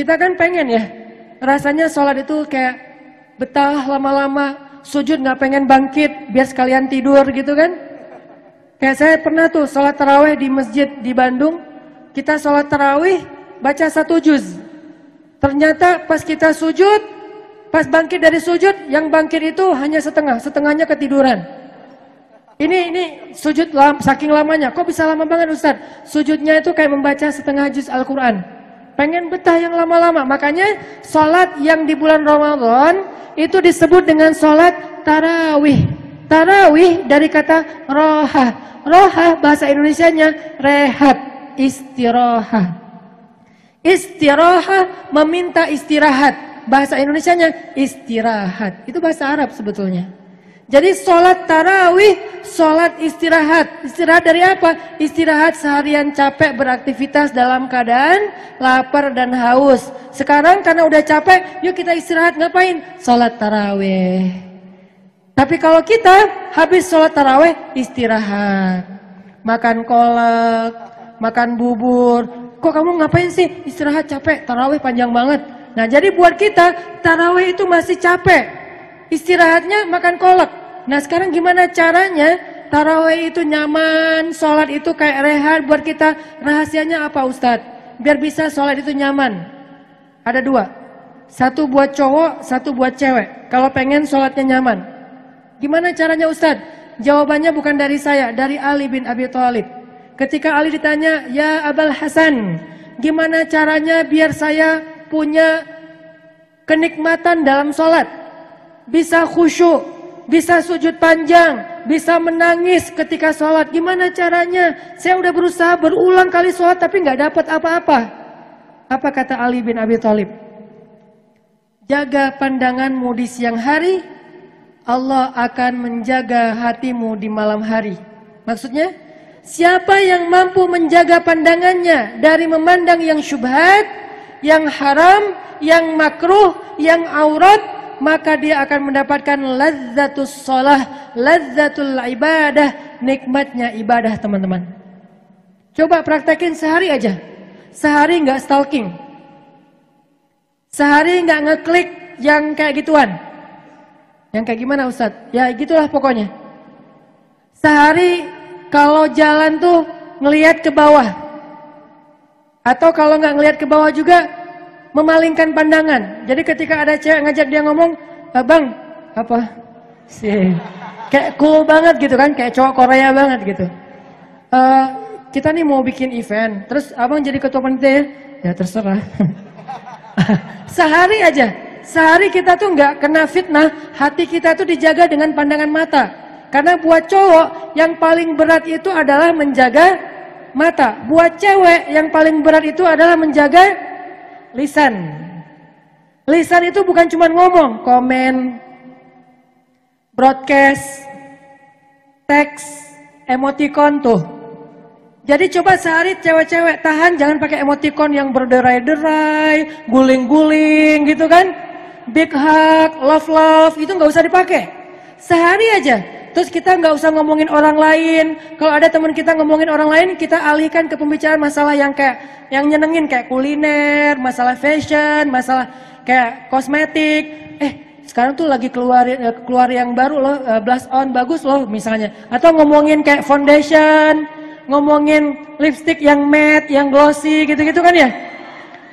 Kita kan pengen ya, rasanya sholat itu kayak betah lama-lama, sujud nggak pengen bangkit, biar sekalian tidur gitu kan. Kayak saya pernah tuh sholat taraweh di masjid di Bandung, kita sholat tarawih baca satu juz. Ternyata pas kita sujud, pas bangkit dari sujud, yang bangkit itu hanya setengah, setengahnya ketiduran. Ini ini sujud lam, saking lamanya. Kok bisa lama banget Ustaz? Sujudnya itu kayak membaca setengah juz Al-Quran. Pengen betah yang lama-lama. Makanya sholat yang di bulan Ramadan itu disebut dengan sholat tarawih. Tarawih dari kata roha. Roha bahasa Indonesianya rehat, istirahat. Istirahat meminta istirahat. Bahasa Indonesianya istirahat. Itu bahasa Arab sebetulnya. Jadi sholat tarawih, sholat istirahat. Istirahat dari apa? Istirahat seharian capek beraktivitas dalam keadaan lapar dan haus. Sekarang karena udah capek, yuk kita istirahat. Ngapain? Sholat tarawih. Tapi kalau kita habis sholat tarawih, istirahat. Makan kolak, makan bubur. Kok kamu ngapain sih? Istirahat capek, tarawih panjang banget. Nah jadi buat kita, tarawih itu masih capek. Istirahatnya makan kolak. Nah sekarang gimana caranya taraweh itu nyaman, sholat itu kayak rehat buat kita. Rahasianya apa Ustadz? Biar bisa sholat itu nyaman. Ada dua. Satu buat cowok, satu buat cewek. Kalau pengen sholatnya nyaman. Gimana caranya Ustadz? Jawabannya bukan dari saya, dari Ali bin Abi Thalib. Ketika Ali ditanya, Ya Abul Hasan, gimana caranya biar saya punya kenikmatan dalam sholat? Bisa khusyuk, bisa sujud panjang, bisa menangis ketika sholat. Gimana caranya? Saya udah berusaha berulang kali sholat tapi nggak dapat apa-apa. Apa kata Ali bin Abi Thalib? Jaga pandanganmu di siang hari, Allah akan menjaga hatimu di malam hari. Maksudnya, siapa yang mampu menjaga pandangannya dari memandang yang syubhat, yang haram, yang makruh, yang aurat, maka dia akan mendapatkan lazzatus sholah, lazzatul ibadah, nikmatnya ibadah teman-teman. Coba praktekin sehari aja. Sehari nggak stalking. Sehari nggak ngeklik yang kayak gituan. Yang kayak gimana Ustadz? Ya gitulah pokoknya. Sehari kalau jalan tuh ngelihat ke bawah. Atau kalau nggak ngelihat ke bawah juga memalingkan pandangan. Jadi ketika ada cewek ngajak dia ngomong, abang apa sih kayak cool banget gitu kan, kayak cowok Korea banget gitu. Uh, kita nih mau bikin event, terus abang jadi ketua panitia, ya terserah. sehari aja, sehari kita tuh nggak kena fitnah, hati kita tuh dijaga dengan pandangan mata. Karena buat cowok yang paling berat itu adalah menjaga mata. Buat cewek yang paling berat itu adalah menjaga lisan. Lisan itu bukan cuma ngomong, komen, broadcast, teks, emoticon tuh. Jadi coba sehari cewek-cewek tahan jangan pakai emoticon yang berderai-derai, guling-guling gitu kan. Big hug, love-love itu nggak usah dipakai. Sehari aja Terus kita nggak usah ngomongin orang lain. Kalau ada teman kita ngomongin orang lain, kita alihkan ke pembicaraan masalah yang kayak yang nyenengin kayak kuliner, masalah fashion, masalah kayak kosmetik. Eh, sekarang tuh lagi keluar eh, keluar yang baru loh, eh, blush on bagus loh misalnya. Atau ngomongin kayak foundation, ngomongin lipstick yang matte, yang glossy gitu-gitu kan ya.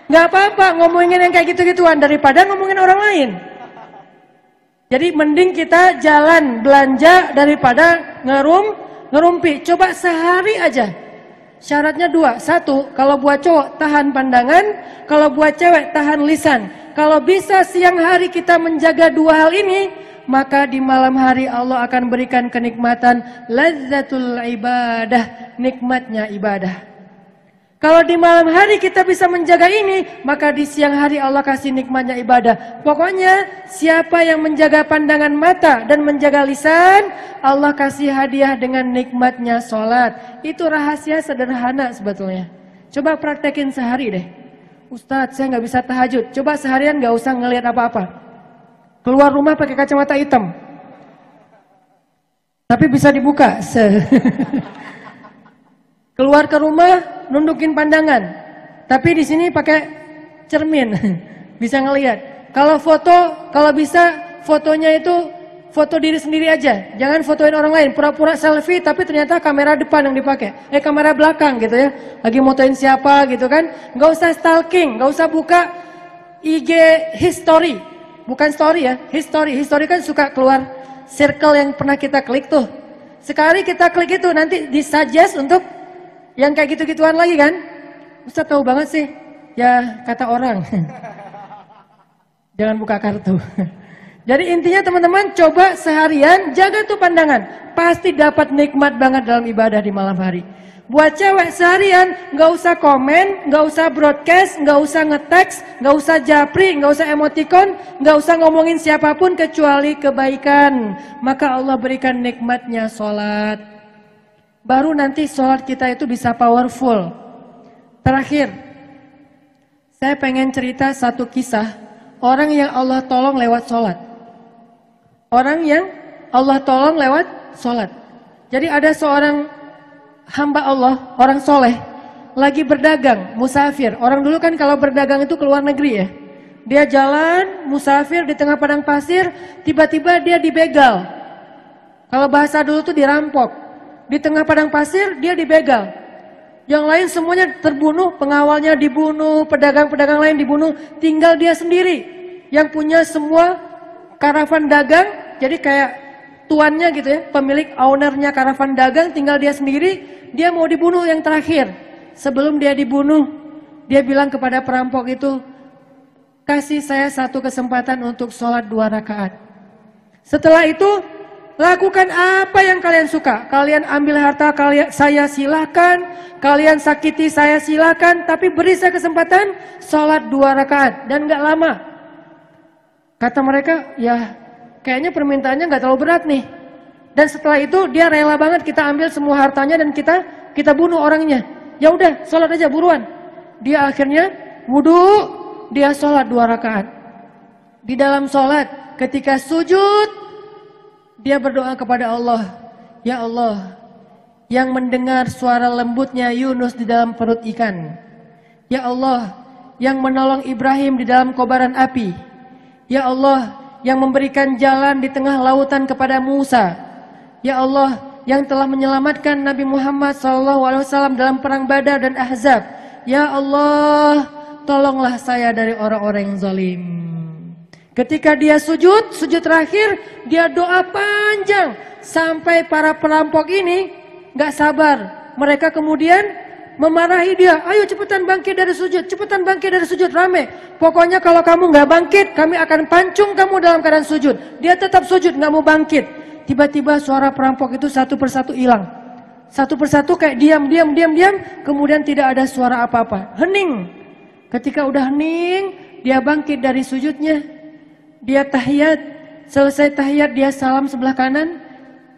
Nggak apa-apa ngomongin yang kayak gitu-gituan daripada ngomongin orang lain. Jadi mending kita jalan belanja daripada ngerum ngerumpi. Coba sehari aja. Syaratnya dua. Satu, kalau buat cowok tahan pandangan, kalau buat cewek tahan lisan. Kalau bisa siang hari kita menjaga dua hal ini, maka di malam hari Allah akan berikan kenikmatan lazzatul ibadah, nikmatnya ibadah. Kalau di malam hari kita bisa menjaga ini, maka di siang hari Allah kasih nikmatnya ibadah. Pokoknya siapa yang menjaga pandangan mata dan menjaga lisan, Allah kasih hadiah dengan nikmatnya sholat. Itu rahasia sederhana sebetulnya. Coba praktekin sehari deh. Ustadz saya nggak bisa tahajud. Coba seharian nggak usah ngelihat apa-apa. Keluar rumah pakai kacamata hitam. Tapi bisa dibuka. Keluar ke rumah nundukin pandangan. Tapi di sini pakai cermin, bisa ngelihat. Kalau foto, kalau bisa fotonya itu foto diri sendiri aja, jangan fotoin orang lain. Pura-pura selfie tapi ternyata kamera depan yang dipakai, eh kamera belakang gitu ya. Lagi motoin siapa gitu kan? Gak usah stalking, gak usah buka IG history, bukan story ya, history. History kan suka keluar circle yang pernah kita klik tuh. Sekali kita klik itu nanti disuggest untuk yang kayak gitu-gituan lagi kan? Ustaz tahu banget sih. Ya kata orang. Jangan buka kartu. Jadi intinya teman-teman coba seharian jaga tuh pandangan. Pasti dapat nikmat banget dalam ibadah di malam hari. Buat cewek seharian nggak usah komen, nggak usah broadcast, nggak usah ngeteks, nggak usah japri, nggak usah emoticon, nggak usah ngomongin siapa pun kecuali kebaikan. Maka Allah berikan nikmatnya sholat. Baru nanti sholat kita itu bisa powerful. Terakhir, saya pengen cerita satu kisah orang yang Allah tolong lewat sholat. Orang yang Allah tolong lewat sholat. Jadi ada seorang hamba Allah, orang soleh, lagi berdagang, musafir. Orang dulu kan kalau berdagang itu keluar negeri ya. Dia jalan, musafir di tengah padang pasir, tiba-tiba dia dibegal. Kalau bahasa dulu tuh dirampok. Di tengah padang pasir, dia dibegal. Yang lain semuanya terbunuh, pengawalnya dibunuh, pedagang-pedagang lain dibunuh, tinggal dia sendiri. Yang punya semua karavan dagang, jadi kayak tuannya gitu ya, pemilik ownernya karavan dagang, tinggal dia sendiri, dia mau dibunuh yang terakhir. Sebelum dia dibunuh, dia bilang kepada perampok itu, kasih saya satu kesempatan untuk sholat dua rakaat. Setelah itu, lakukan apa yang kalian suka. Kalian ambil harta kalian, saya silakan. Kalian sakiti saya silakan. Tapi beri saya kesempatan sholat dua rakaat dan nggak lama. Kata mereka, ya kayaknya permintaannya nggak terlalu berat nih. Dan setelah itu dia rela banget kita ambil semua hartanya dan kita kita bunuh orangnya. Ya udah, sholat aja buruan. Dia akhirnya wudhu, dia sholat dua rakaat. Di dalam sholat, ketika sujud, dia berdoa kepada Allah. Ya Allah, yang mendengar suara lembutnya Yunus di dalam perut ikan. Ya Allah, yang menolong Ibrahim di dalam kobaran api. Ya Allah, yang memberikan jalan di tengah lautan kepada Musa. Ya Allah yang telah menyelamatkan Nabi Muhammad SAW dalam perang Badar dan Ahzab. Ya Allah, tolonglah saya dari orang-orang yang zalim. Ketika dia sujud, sujud terakhir, dia doa panjang sampai para perampok ini nggak sabar. Mereka kemudian memarahi dia, ayo cepetan bangkit dari sujud, cepetan bangkit dari sujud, rame. Pokoknya kalau kamu nggak bangkit, kami akan pancung kamu dalam keadaan sujud. Dia tetap sujud, nggak mau bangkit. Tiba-tiba suara perampok itu satu persatu hilang. Satu persatu kayak diam, diam, diam, diam. Kemudian tidak ada suara apa-apa. Hening. Ketika udah hening, dia bangkit dari sujudnya. Dia tahiyat. Selesai tahiyat, dia salam sebelah kanan.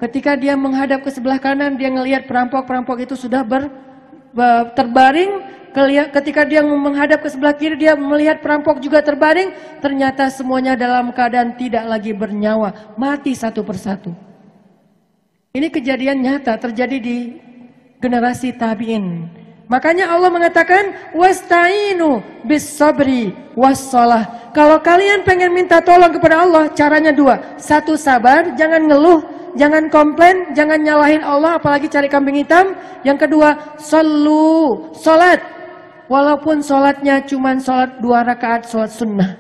Ketika dia menghadap ke sebelah kanan, dia ngelihat perampok-perampok itu sudah ber, ber, terbaring. Ketika dia menghadap ke sebelah kiri, dia melihat perampok juga terbaring. Ternyata semuanya dalam keadaan tidak lagi bernyawa, mati satu persatu. Ini kejadian nyata terjadi di generasi tabiin. Makanya Allah mengatakan wasta'inu bis sabri wassalah. Kalau kalian pengen minta tolong kepada Allah, caranya dua. Satu sabar, jangan ngeluh, jangan komplain, jangan nyalahin Allah apalagi cari kambing hitam. Yang kedua, sallu, salat. Walaupun sholatnya cuma sholat dua rakaat sholat sunnah.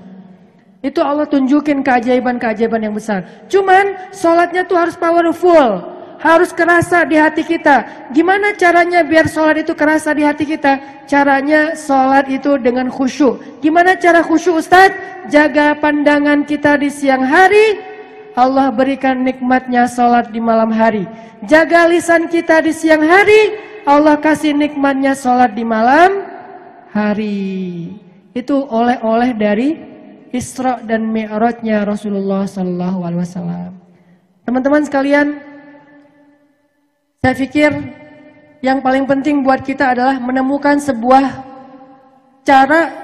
Itu Allah tunjukin keajaiban-keajaiban yang besar. Cuman sholatnya tuh harus powerful. Harus kerasa di hati kita. Gimana caranya biar sholat itu kerasa di hati kita? Caranya sholat itu dengan khusyuk. Gimana cara khusyuk Ustaz? Jaga pandangan kita di siang hari. Allah berikan nikmatnya sholat di malam hari. Jaga lisan kita di siang hari. Allah kasih nikmatnya sholat di malam hari. Itu oleh-oleh dari Isra dan Mi'rajnya Rasulullah sallallahu alaihi wasallam. Teman-teman sekalian, saya pikir yang paling penting buat kita adalah menemukan sebuah cara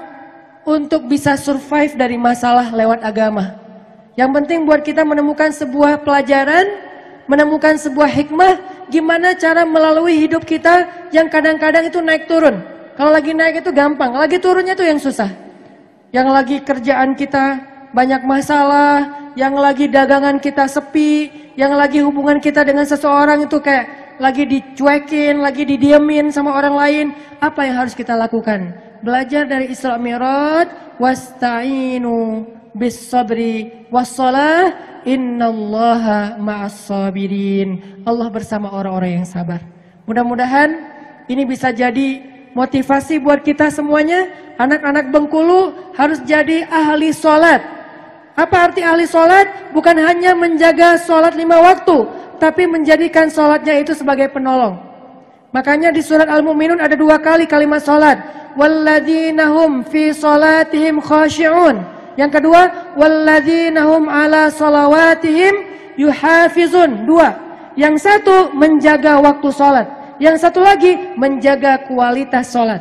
untuk bisa survive dari masalah lewat agama. Yang penting buat kita menemukan sebuah pelajaran, menemukan sebuah hikmah, gimana cara melalui hidup kita yang kadang-kadang itu naik turun. Kalau lagi naik itu gampang, lagi turunnya itu yang susah. Yang lagi kerjaan kita banyak masalah, yang lagi dagangan kita sepi, yang lagi hubungan kita dengan seseorang itu kayak lagi dicuekin, lagi didiemin sama orang lain. Apa yang harus kita lakukan? Belajar dari Isra Mi'raj, wasta'inu bis sabri wassalah innallaha ma'as sabirin. Allah bersama orang-orang yang sabar. Mudah-mudahan ini bisa jadi motivasi buat kita semuanya. Anak-anak Bengkulu harus jadi ahli sholat. Apa arti ahli sholat? Bukan hanya menjaga sholat lima waktu, tapi menjadikan sholatnya itu sebagai penolong. Makanya di surat Al-Mu'minun ada dua kali kalimat sholat. Walladzinahum fi sholatihim khashi'un. Yang kedua, walladzinahum ala salawatihim yuhafizun. Dua. Yang satu menjaga waktu sholat. Yang satu lagi menjaga kualitas sholat.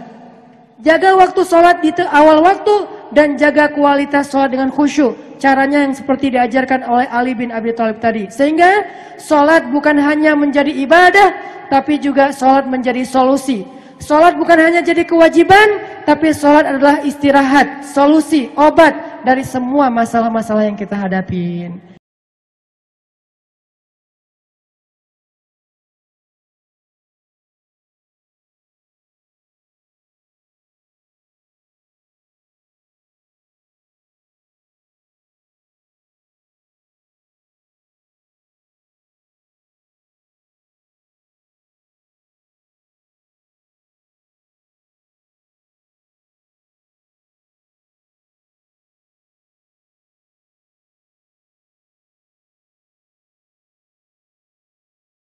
Jaga waktu sholat di awal waktu dan jaga kualitas sholat dengan khusyuk. Caranya yang seperti diajarkan oleh Ali bin Abi Thalib tadi. Sehingga sholat bukan hanya menjadi ibadah, tapi juga sholat menjadi solusi. Sholat bukan hanya jadi kewajiban, tapi sholat adalah istirahat, solusi, obat dari semua masalah-masalah yang kita hadapin.